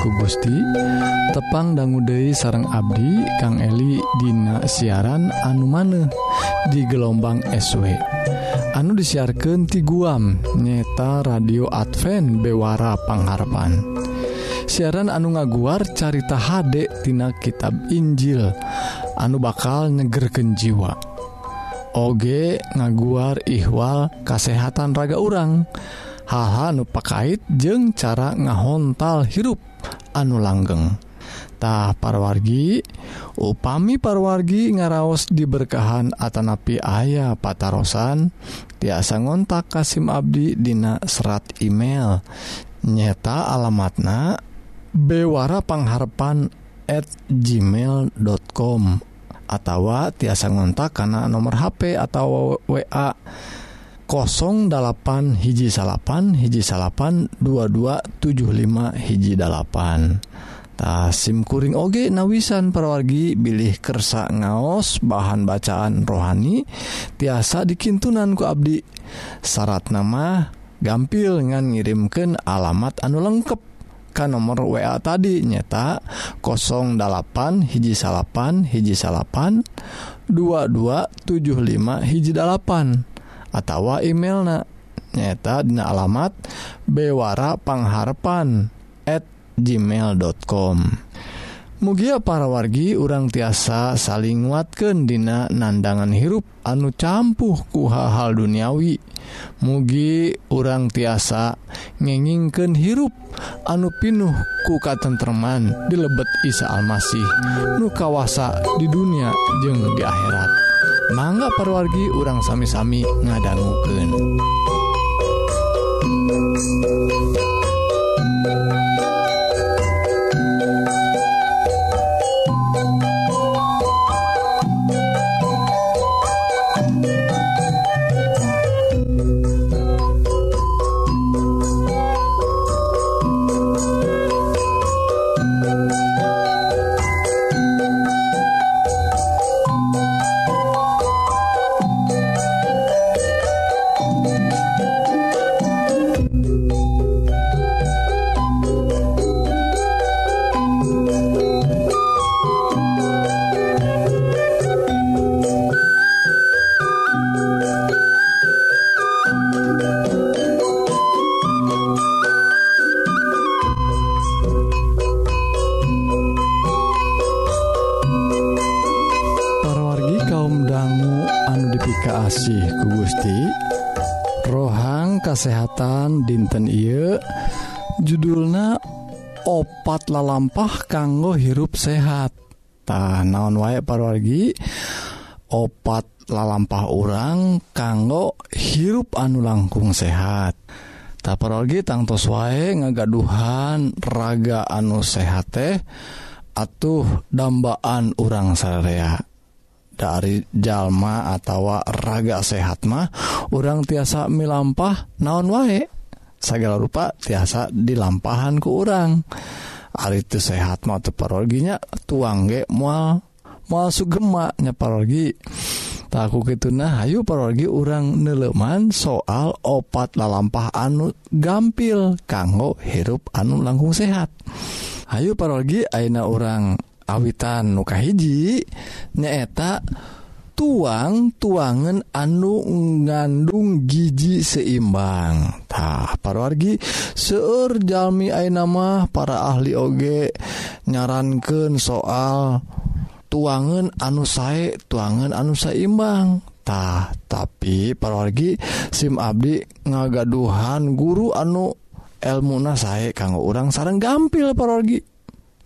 ku Gusti. Tepang dangguude sarang Abdi Kang Eli Dina siaran anu maneh di gelombang SW anu disiarkan ti guam nyeta radio Advent Bewara Pangharapan. Siaran anu ngaguar carita Hdektina tina kitab Injil anu bakal nyegerken jiwa. Oge ngaguar ihwal kasehatan raga urang. Haha nupakait jeung cara ngahontal hirup. anu langgengtah parwargi upami parwargi ngaraos diberkahan Atanapi ayah patarosan. Tiasa ngontak Kasim Abdi Dina serat email. Nyeta alamatna Bewara pengharpan@ gmail.com atau tiasa ngontak karena nomor HP atau wa 08 hiji salapan hiji salapan 2275 hiji 8tah SIMkuring oge nawisan perwargi bilih kersa ngaos bahan bacaan rohani tiasa dikintunanku Abdi. Syarat nama gampil ngan ngirimken alamat anu lengkap ka nomor WA tadi nyata 08 hiji salapan hiji salapan 2275 hiji 8 atau emailna. Nyata dina alamat bewara pangharpan@ gmail.com Mugia para wargi urang tiasa saling nguatkan dina nandangan hirup anu campuh ku hal-hal duniawi. Mugi urang tiasa ngengingken hirup anu pinuh ku katentreman dilebet Isa Almasih nu kawasa di dunia jeung di akhirat. mangga parwargi urang sami-sami ngadangguken dinten Ieu. Judulna opat lalampah kanggo hirup sehattah naon waek parwargi opat lalampah orang kanggo hirup anu langkung sehat. Tak pargi tangtos wae ngagaduhan raga anu sehat teh atuh dambaan urang sarea dari jalma atau raga sehat mah orang tiasa milampah naon wae? segala rupa tiasa dilampahan ke urang. Ari itu sehat mau parolginya tuang ge mual mual sugemaknya parolgi. Takku gitu nah Ayu parolgi urang neleman soal opat lalampah anu gampil kanggo hirup anu langkung sehat. Ayu parolgi Aina orang awitan muka hiji nyaeta tuang tuangan anu ngandung gigi seimbangtah parwargi seueur jalmi A nama para ahli oge nyarankeun soal tuangan anu sae tuangan anu seimbangtah tapi parwargi SIM Abdi ngagaduhan guru anu elmuna sae kanggo orang sarang gampil parwargi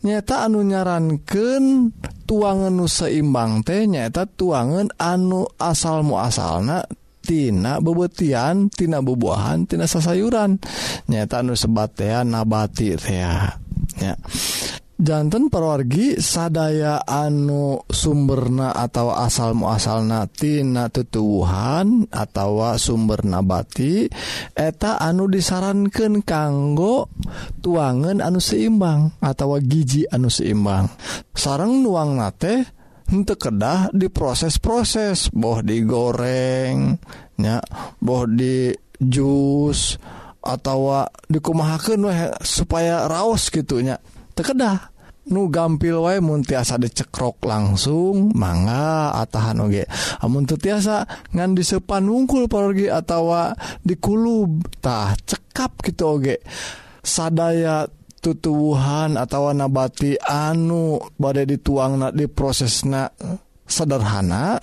nyata anu nyarankeun tuangan nu seimbang teh nyaeta tuangan anu asal muasalna tina bebetian tina bubuahan tina sasayuran. Nyata nu sebatean nabati teh ya. jantan perwargi sadaya anu sumberna atau asal muasal natina tutuhan atau sumber nabati eta anu disarankan kanggo tuangan anu seimbang atau gigi anu seimbang. Sarang nuang nate untuk kedah diproses-proses boh digorengnya boh di jus atau dikumahakan supaya raos gitunya tekedah nu gampil wae mun tiasa dicekrok langsung manga atahan oge. Amun teu tiasa ngan disepan wungkul pergi atawa dikulub tah cekap gitu oge. Sadaya tutuhan atau nabati anu badai dituang na di prosesna sederhana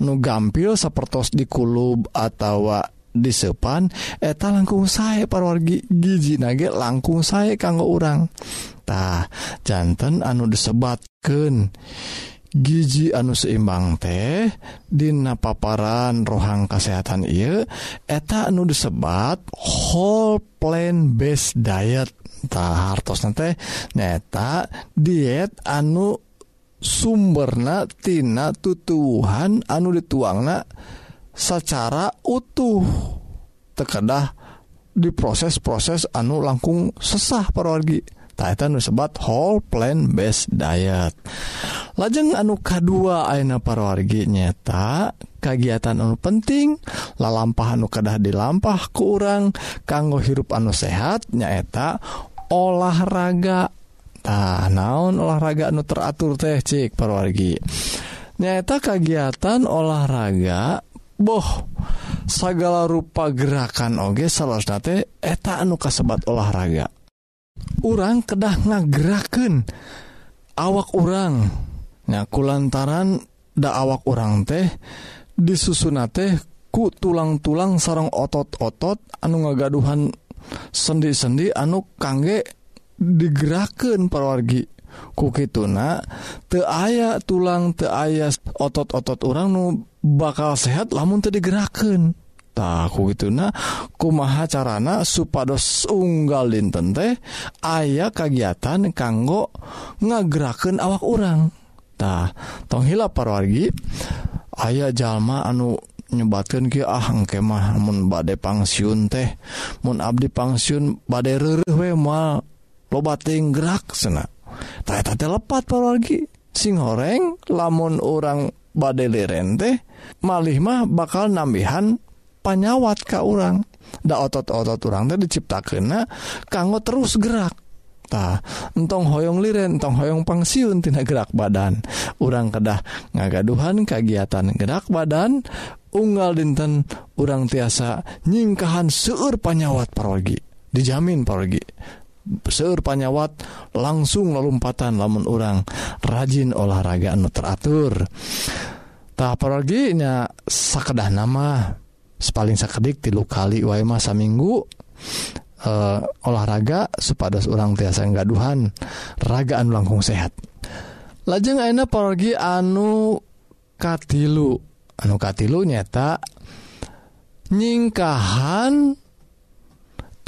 nu gampil sepertos dikulub atau disepan eh, eta langkung saya parwargi gigi nage langkung saya kanggo orangtah jantan anu disebatken gigi anu seimbang teh Dina paparan rohang kesehatan I eta eh, anu disebat whole plan base diet.tah hartos nanti neta diet anu sumbernatina tutuhan anu dituangna secara utuh. Tekedah diproses-proses anu langkung sesah parorgi Titan disebat whole plant based diet. Lajeng anu K2 Aina parorgi nyata kegiatan anu penting lalampah anu kedah dilampah ke urang kanggo hirup anu sehat nyaeta olahraga. Tak naon olahraga anu teratur teh cik parorgi nyata kegiatan olahraga boh segala rupa gerakan oge salosnate eta anu kasebat olahraga. Orang kedah ngageraken awak orang nyaku lantaran da awak orang teh disusun teh ku tulang-tulang sarang otot-otot anu ngagaduhan sendi-sendi anu kangge digeraken perwargi kukituna te aya tulang te aya otot-otot orang nu bakal sehat lamun tadi digerakkan takku gitu nah kumaha carana supados unggal dinten teh aya kegiatan kanggo ngageraken awak orangtah tonghila parwargi aya jalma anu nyebatkan ah, engke ahkemah mun badai pangsiun teh Mu Abdi pangsiun badai we mal lobating gerak senak ternyata telepat lagi sing goreng lamun orang badai leren malih mah bakal nambihan panyawat ka orang da otot-otot orang teh diciptakan kanggo terus gerak. Ta, entong hoyong liren entong hoyong pangsiun tina gerak badan. Orang kedah ngagaduhan kegiatan gerak badan unggal dinten orang tiasa nyingkahan seur panyawat parogi dijamin parogi seur panyawat langsung lompatan lamun orang rajin olahraga anu teratur. Tak apalaginya sakedah nama paling sakedik tilu kali wae masa minggu uh, eh, olahraga supados orang tiasa gaduhan ragaan langkung sehat. Lajeng enak pergi anu katilu anu katilu nyata nyingkahan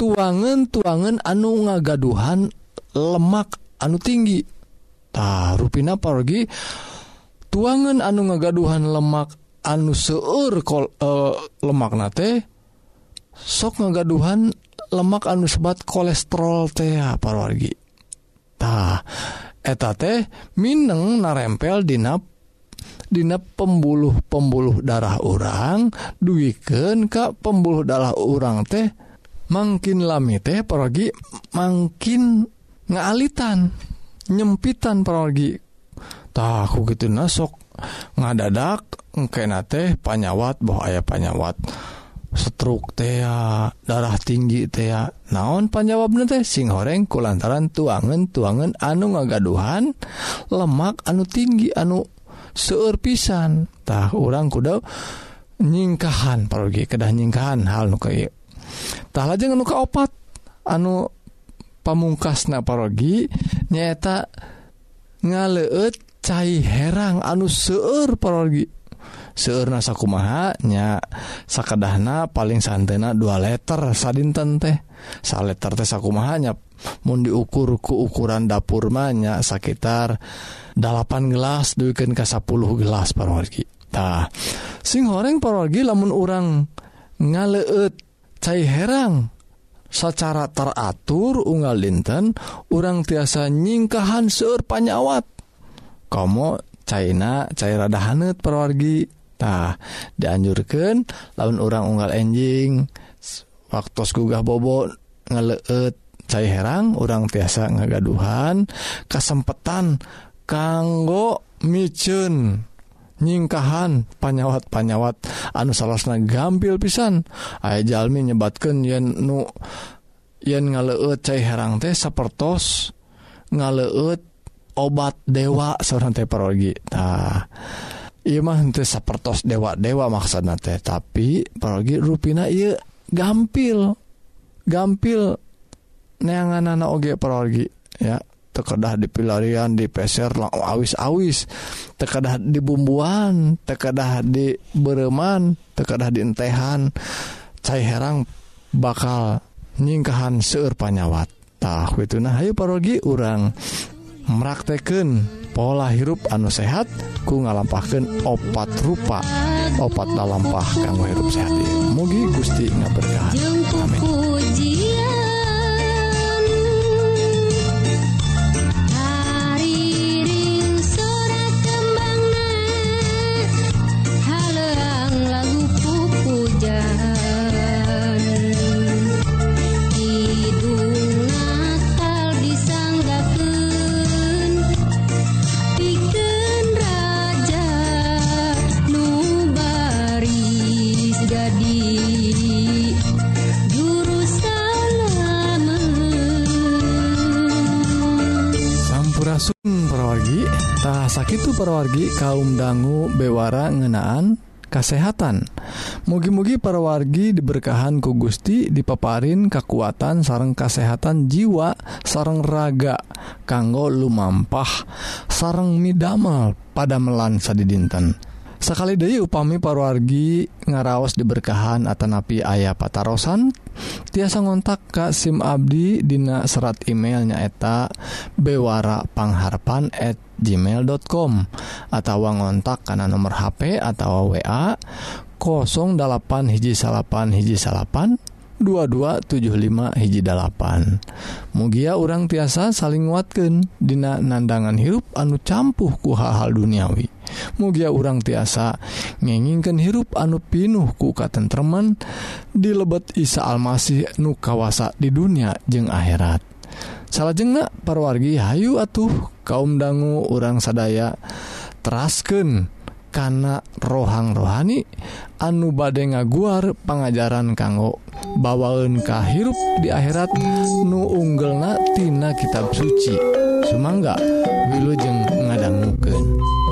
tuangan tuangan anu ngagaduhan lemak anu tinggi. Ta ruina pergi tuangan anu ngagaduhan lemak anu seur kol eh, uh, lemak nate sok ngagaduhan lemak anu sebat kolesterol teh ah, pargitah eta teh Mineng narempel dinap Dina pembuluh pembuluh darah orang duwiken Ka pembuluh darah orang teh makin lami teh pergi makin ngaalitan nyempitan pergi tahu gitu nasok ngadadak engkena teh panyawat boh aya panyawat. Stroke tea darah tinggi tea naon panjawabna teh? Sing goreng ku lantaran tuangan tuangan anu ngagaduhan lemak anu tinggi anu seueur pisan. Tah urang kuda nyingkahan pergi kedah nyingkahan hal nu kayak tah lajeng anu kaopat? Anu pamungkas naparogi nyaeta ngaleut cair herang anu seueur parogi. Seur nasaku mahanya sakadahna paling santena dua letter sadinten teh. Sa letter teh sakumaha mahanya mau diukur ku ukuran dapur manya sekitar 8 gelas duken ke 10 gelas parogi. Tah sing horeng parogi lamun orang ngaleut cai herang secara teratur unggal linten orang tiasa nyingkahan seur panyawat. Komo China cair rada hanet perwargitah dianjurkan laun orang unggal enjing waktu gugah bobot ngeleet cair herang orang tiasa ngagaduhan kesempatan kanggo micun nyingkahan panyawat-panyawat. Anu salahna gampil pisan. Aya Jalmi nyebatkan yen nu yen ngaleut cai herang teh sapertos ngaleut obat dewa seorang teh parogi. Tah iya mah teh sapertos dewa dewa maksudna teh tapi parogi rupina iya gampil gampil neangan anak oge parogi ya. tekedah di pilarian di peser awis-awis. Tekedah di bumbuan tekedah di bereman tekedah di entehan. Cai herang bakal nyingkahan seueur panyawat. Tah itu nah ayo parogi urang merakteken pola hirup anu sehat ku ngalampahkan opat rupa opat dalampah kanggo hirup sehat. Mugi Gusti ngaberkah amin. perwargitah sakit perwargi kaum dangu bewara ngenaan kesehatan mugi-mugi perwargi diberkahan ku Gusti dipaparin kekuatan sarang kesehatan jiwa sarang raga kanggo lumampah sarang midamel pada melansa di dinten sakali deui upami parwargi ngaraos diberkahan Atanapi ayah patarosan tiasa ngontak Ka SIM Abdi Dina serat emailnyaeta bewarapangharpan@ gmail.com atau ngontak karena nomor HP atau wa 08 hiji salapan hiji salapan 2275 hiji mugia orang tiasa saling nguatkan Dina nandangan hirup anu campuh ku hal-hal duniawi. Mugia orang tiasa ngenginkan hirup anu pinuh ku katentreman di lebet Isa Almasih nu kawasa di dunia jeung akhirat. Salah jengak parwargi Hayu atuh kaum dangu orang sadaya terasken kana rohang rohani anu bade ngaguar pengajaran kanggo bawaun kahirup di akhirat nu unggelnatina kitab suci Sumangga wilujeng ngadangmuken.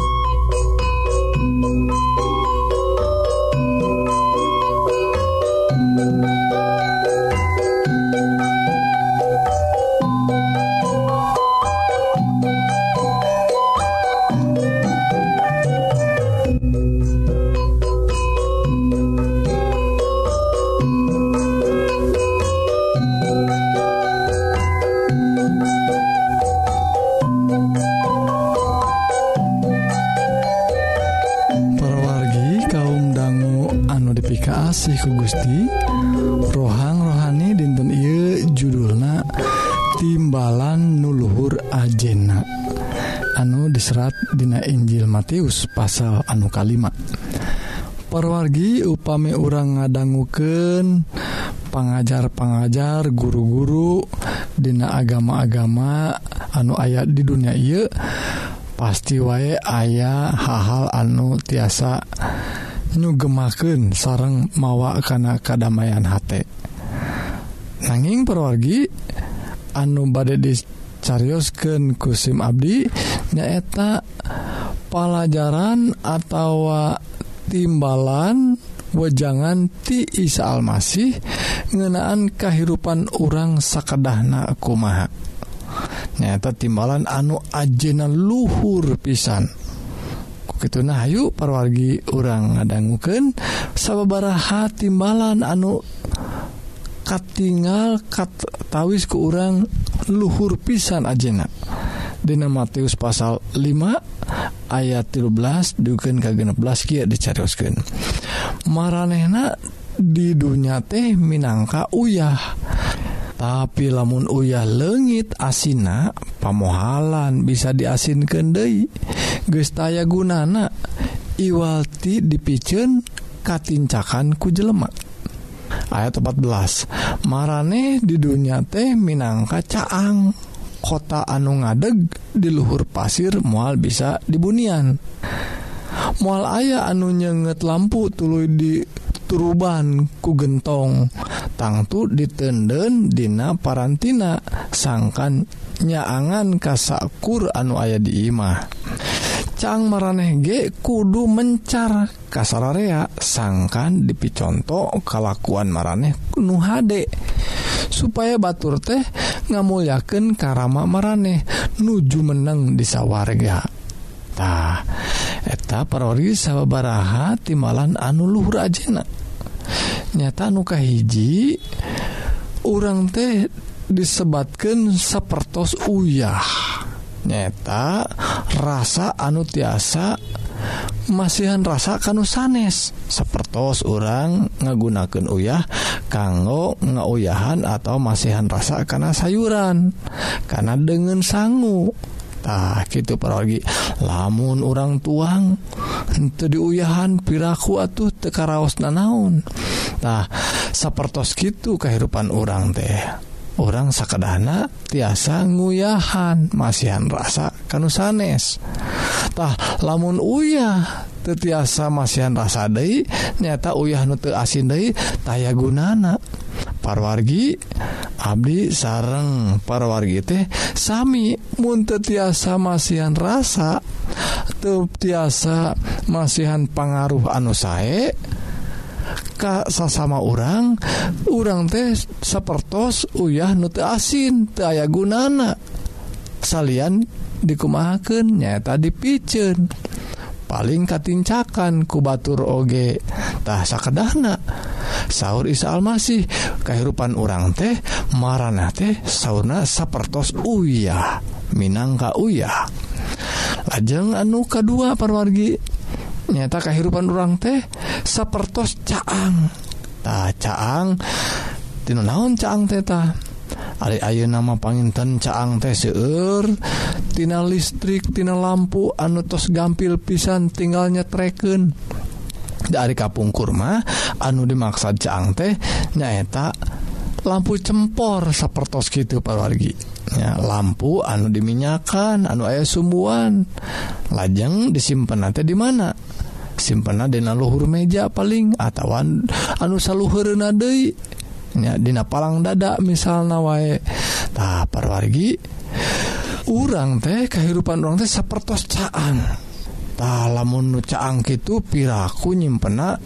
kasih ku Gusti. Rohang rohani dinten I judulna timbalan nuluhur ajena. Anu diserat Dina Injil Matius pasal anu kalimat perwargi upami orang ngadangguken pengajar-pengajar guru-guru Dina agama-agama anu ayat di dunia ia pasti wae ayah hal-hal anu tiasa nyugemaken sareng mawa karena kedamaian H nanging perwargi anu badai dicariosken kusim Abdi nyaeta pelajaran atau timbalan wejangan ti Isa Almasih ngenaan kehidupan orang sakedahna kumaha. Nyata timbalan anu ajena luhur pisan. gituuna Ayu parwargi orang ngadangguken sababaraha timbalan anu katingal kattawis ke orang luhur pisan ajena. Dina Matius pasal 5 ayat 13 duken ka 16 kieu dicarioskeun maranehna di dunya teh minangka uyah. Tapi lamun uyah leungit asina pamohalan bisa diasinkeun deui. gestaya gunana Iwalti dipicen katincakan ku jelemak. Ayat 14 marane di dunia teh minangka caang. Kota anu ngadeg di luhur pasir mual bisa dibunian. Mual ayah anu nyenget lampu tulu di turuban ku gentong. Tangtu ditenden dina parantina sangkan nyaangan kasakur anu ayah di imah. Cang maraneh ge kudu mencar. Kasararea sangkan dipiconto kalakuan maraneh nu hade. Supaya batur teh ngamulyaken karama maraneh nuju menang di sawargatah eta perori sababaraha timalan anu Luhur ajena. Nyata nuka hiji urang teh disebatkan sepertos uyah. nyata rasa anu tiasa masihan rasa kanu sanes. Sepertos orang ngagunakan uyah kanggo ngauyahan atau masihan rasa karena sayuran karena dengan sangu. Tah gitu pergi lamun orang tuang itu diuyahan piraku atuh tekaraos nanaun tah sepertos gitu kehidupan orang teh. orang sakadahana tiasa nguyahan masihan rasa kanu sanestah lamun uyah tetiasa masihan rasa Dei nyata uyah nute asin Dei taya gunana. Parwargi Abdi sareng. Parwargi teh Sami munte tiasa masihan rasa te tiasa masihan pengaruh anu sae Ka sasama orang urang teh sepertos uyah nute asin aya gunana. Salian dikumahaken nyata dipicen. Paling katincakan kubatur ogetah sakedahna. Sahur Isa Almasih kehidupan orang teh marana teh sauna sapertos uyah Minangka uyah. Lajeng anu kedua perwargi nyata kehidupan orang teh sapertos caang. Ta caang? Tina naon caang teta Ari ayo nama panginten caang teh seueur. Tina listrik tina lampu anu tos gampil pisan tinggal treken dari kapung kurma anu dimaksud caang teh nyaeta lampu cempor sapertos gitu parwargi ya, lampu anu diminyakan anu ayah sumbuan. Lajeng disimpan nanti di mana? simpenadina luhur meja paling atauwan anusa luhurna nya Dina palang dada misal na waetah parwargi urang teh kehidupan orang teh sepertoscaantah lamun nucaang itu piraku nyimpenak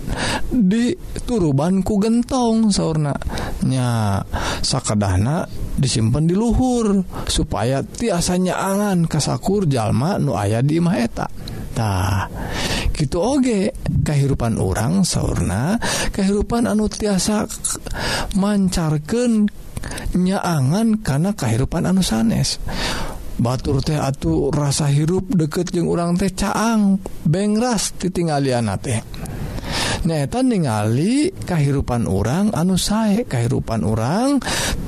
di turubanku gentong saunanya sakadahna disimpen di luhur supaya tiasanya angan kasakur jalma nu aya di maetatah gitu oge. Kehidupan orang sauna kehidupan anu tiasa mancarkan nyaangan karena kehidupan anu sanes. Batur teh atuh rasa hirup deket jeung urang teh caang bengras titinggalian teh. nyaeta ningali kehidupan orang anu sae kehidupan orang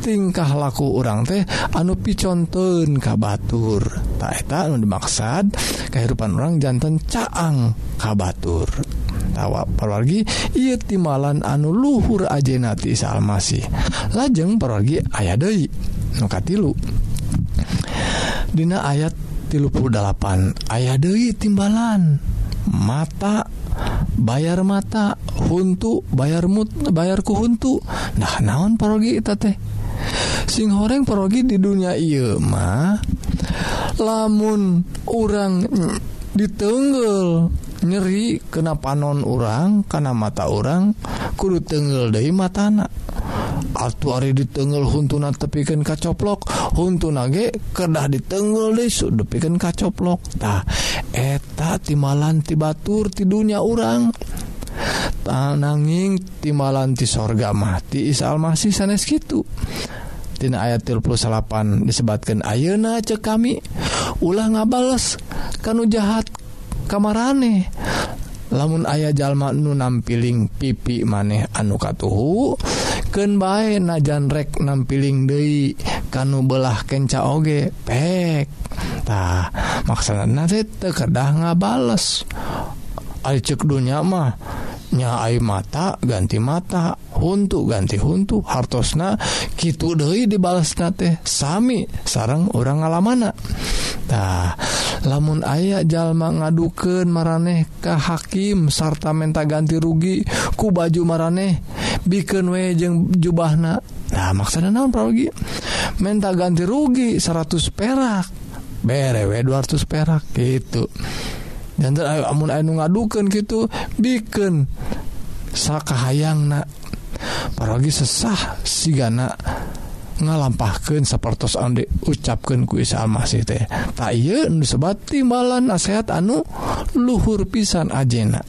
tingkah laku orang teh anu piconten ka Batur. Taketa anu dimaksad kehidupan orang jantan caang ka Batur. Tawa perwargi ia timalan anu luhur ajenati salmasih. Lajeng perwargi aya Dei nu katilu. Dina ayat 38 aya Dei timbalan. mata bayar mata huntu bayar mut bayarku huntu. Nah naon parogi eta teh? Sing horeng parogi di dunia ieu mah lamun orang ditenggel nyeri kena panon orang karena mata orang kudu tenggel dari matana. Altu Ari ditengel huntuna tepikan kacoplok huntu nage kedah ditengel desu depikan kacoplokdah eta timalan ti Batur tidurnya urang. Tananging timalanti sorga mati Isa Almasih sanes gitu Tina ayat 38 disebatkan Ayeuna cek kami ulah ngabales kanu jahat kamarane. lamun ayah jalma nu nampiling pipi maneh anu katuhu ken bae najanrek nampiling Dei kanu belah kenca oge pek. Tah maksana tekedah ngabales. Bales cek dunya mah nyai mata ganti mata untuk ganti huntu hartosna gitu Dei dibalas na teh Sami sarang orang ngalamana. Tah lamun aya jalma ngaduken maranehkah hakim sarta menta ganti rugi ku baju maraneh bikin we jeung jubahna. Nah maksudnya naon pralogi menta ganti rugi 100 perak. Bere we 200 perak gitu. Dan ayo amun anu ngadukeun gitu bikin sakahayangna. Paragi sesah sigana. ngalampahkan seperti on ucapkan ku Isa Almasih teh. Tak iya timbalan nasehat anu luhur pisan ajena.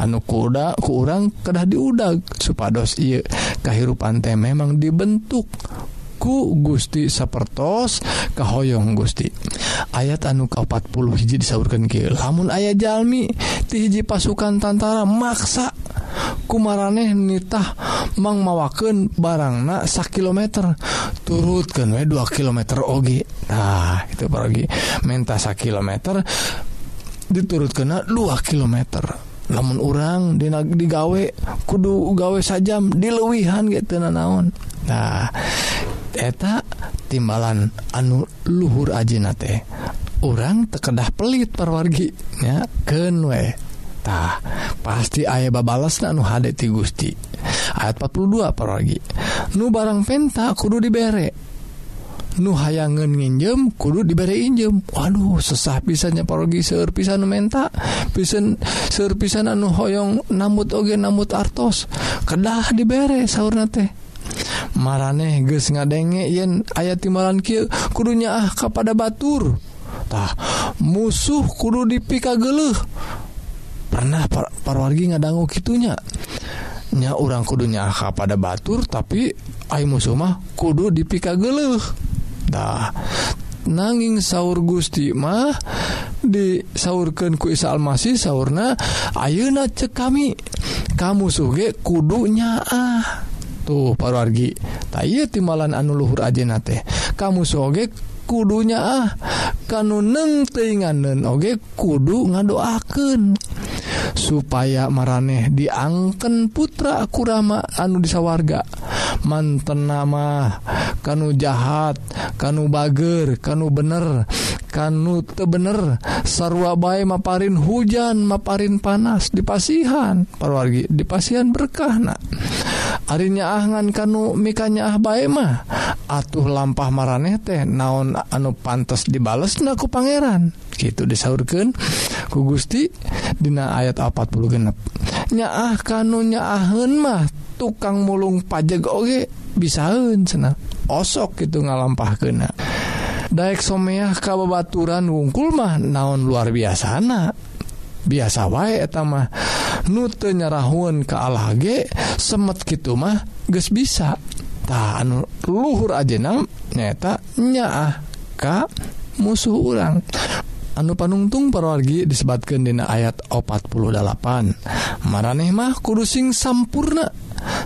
Anu kuda kurang kedah diudag supados iya kehirupan teh memang dibentuk ku Gusti sapertos kahoyong Gusti. Ayat anu ke 40 hiji disaurkan ke lamun ayah jalmi ti hiji pasukan tantara maksa kumaraneh nitah mang mawaken barangna sak kilometer. Turutkan we 2 km oge. Nah itu pergi menta sak kilometer diturut kena 2 km namun orang di digawe kudu gawe sajam dilewihan gitu naon. Nah eta timbalan anu luhur ajina teh orang tekedah pelit perwarginya kenwe tah pasti ayah babalas anu hade ti Gusti. ayat 42 paragi nu barang penta kudu dibere. Nu hayangan nginjem kudu dibere injem. Waduh sesah pisannya parogi serpisan menta pisan serpisan anu hoyong namut oge namut artos. Kedah dibere saurna teh. Maraneh geus ngadenge yen aya timalan kieu kudunya ah kepada batur. Tah musuh kudu dipika geluh pernah par parwargi ngadanggu kitunya. nya orang kudunya pada Batur tapi Ay musumah kudu dipika gelehdah nanging sauur Gusti mah disaurkan ku Isa Almasih sauna Ayeuna cek kami. Kamu suge kudunya ah tuh timbalan tay timalan anuluhur ajenate kamu soge kudunya ah. Kanu neng teinganen oge kudu ngadoaken supaya maraneh diangken putra kurama anu disawarga manten nama kanu jahat kanu bager kanu bener kanu tebener sarwa bae maparin hujan maparin panas dipasihan parwargi dipasihan berkahna arinya ahngan kanu mikanya ah bae mah. atuh lampah maraneh teh naon anu pantas dibales naku Pangeran. Gitu disaurkan ku Gusti Dina ayat 40 genep. Nyaah kanunya ahun mah tukang mulung pajak oge bisaun sena osok gitu ngalampah kena Daek someah kabebaturan wungkul mah naon luar biasana. Biasa wae eta mah. Nute nyarahun ke ge semet gitu mah geus bisa. tahan luhur ajenang nyatanyaah Ka musuh urang. Anu panungtung perorgi disebabkan dina ayat 48 maraneh mah kudusing sampurna.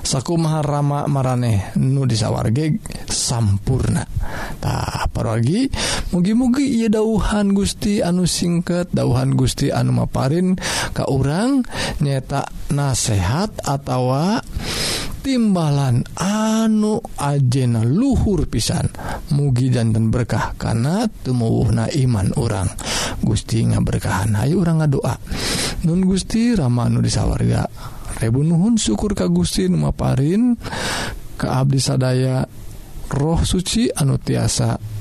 Saku maharama maraneh nu disawarge sampurna. Tak parorgi mugi-mugi ia dauhan Gusti anu singket dauhan Gusti anu maparin ka urang nyeta nasehat atau timbalan anu ajena luhur pisan. Mugi danten berkah karena tumuwuhna iman orang Gusti nga berkahan Ayo orang nga doa Nun Gusti Ramanu disawarga. Rebu Nuhun syukur Ka Gusti Numaparin ke Abdi sadaya roh suci anu tiasa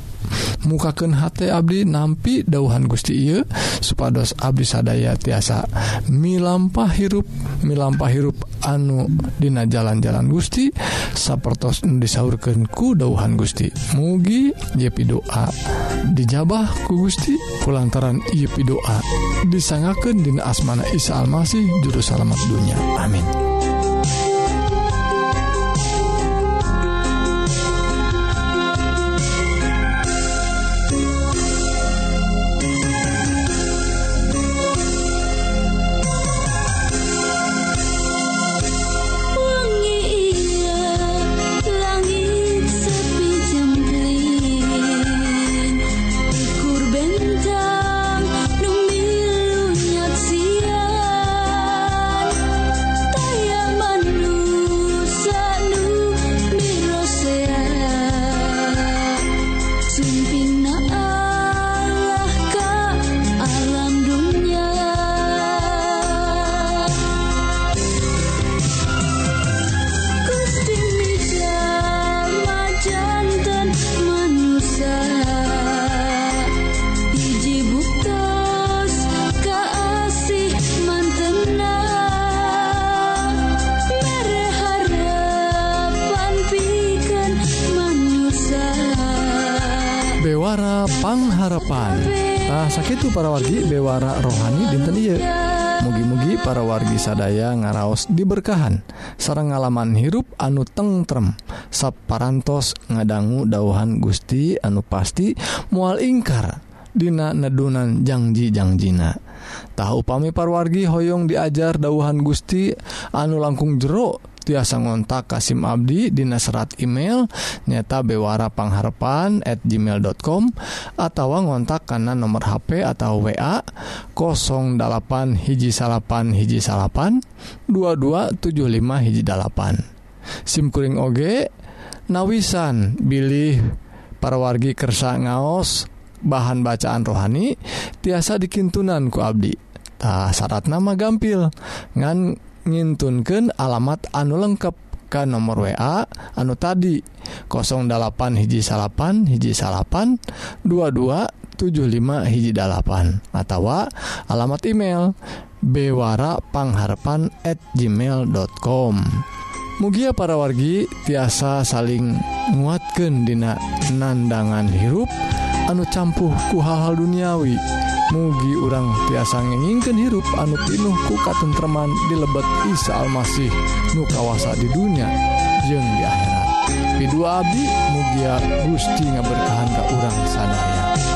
mukaken H Abdi nampi dauhan Gusti Ieu supados Abdi sadaya tiasa milampah hirup milampah hirup anu Dina jalan-jalan Gusti sapertos disaurkanku dauhan Gusti. Mugi Yepi doa dijabah ku Gusti pulantaran Yepi doa disangaken Dina asmana Isa Almasih juru salamet dunya amin. sakitu para wargi bewara rohani dinten ieu. Mugi-mugi para wargi sadaya ngaraos diberkahan. Sarang ngalaman hirup anu tengrem sapparantos ngadanggu dauhan Gusti anu pasti mual ingkar Dina nedunan janjijangjiina tahu pami parwargi Hoong diajar dauhan Gusti anu langkung jeruk tiasa ngontak Kasim Abdi Dina serat email nyata bewara pangharpan at gmail.com atau ngontak karena nomor HP atau WA 08 hiji salapan hiji salapan 2275 hiji dalapan. Simkuring oge nawisan bilih para wargi kersa ngaos bahan bacaan rohani tiasa dikintunan ku Abdi. Tah syarat nama gampil. Ngan ngintunkan alamat anu lengkap ke nomor WA anu tadi 08 hiji salapan hiji salapan 2275 hiji dalapan atau alamat email bewara pangharpan at gmail.com Mugia para wargi tiasa saling nguatkan dina nandangan hirup dan anu campuh ku hal-hal duniawi mugi urang tiasa ngengingkeun hirup anu pinuh ku katentreman di lebet Isa Almasih nu kawasa di dunia jeung di akhirat Pidu abdi mugia Gusti ngaberkahan ka urang sadaya.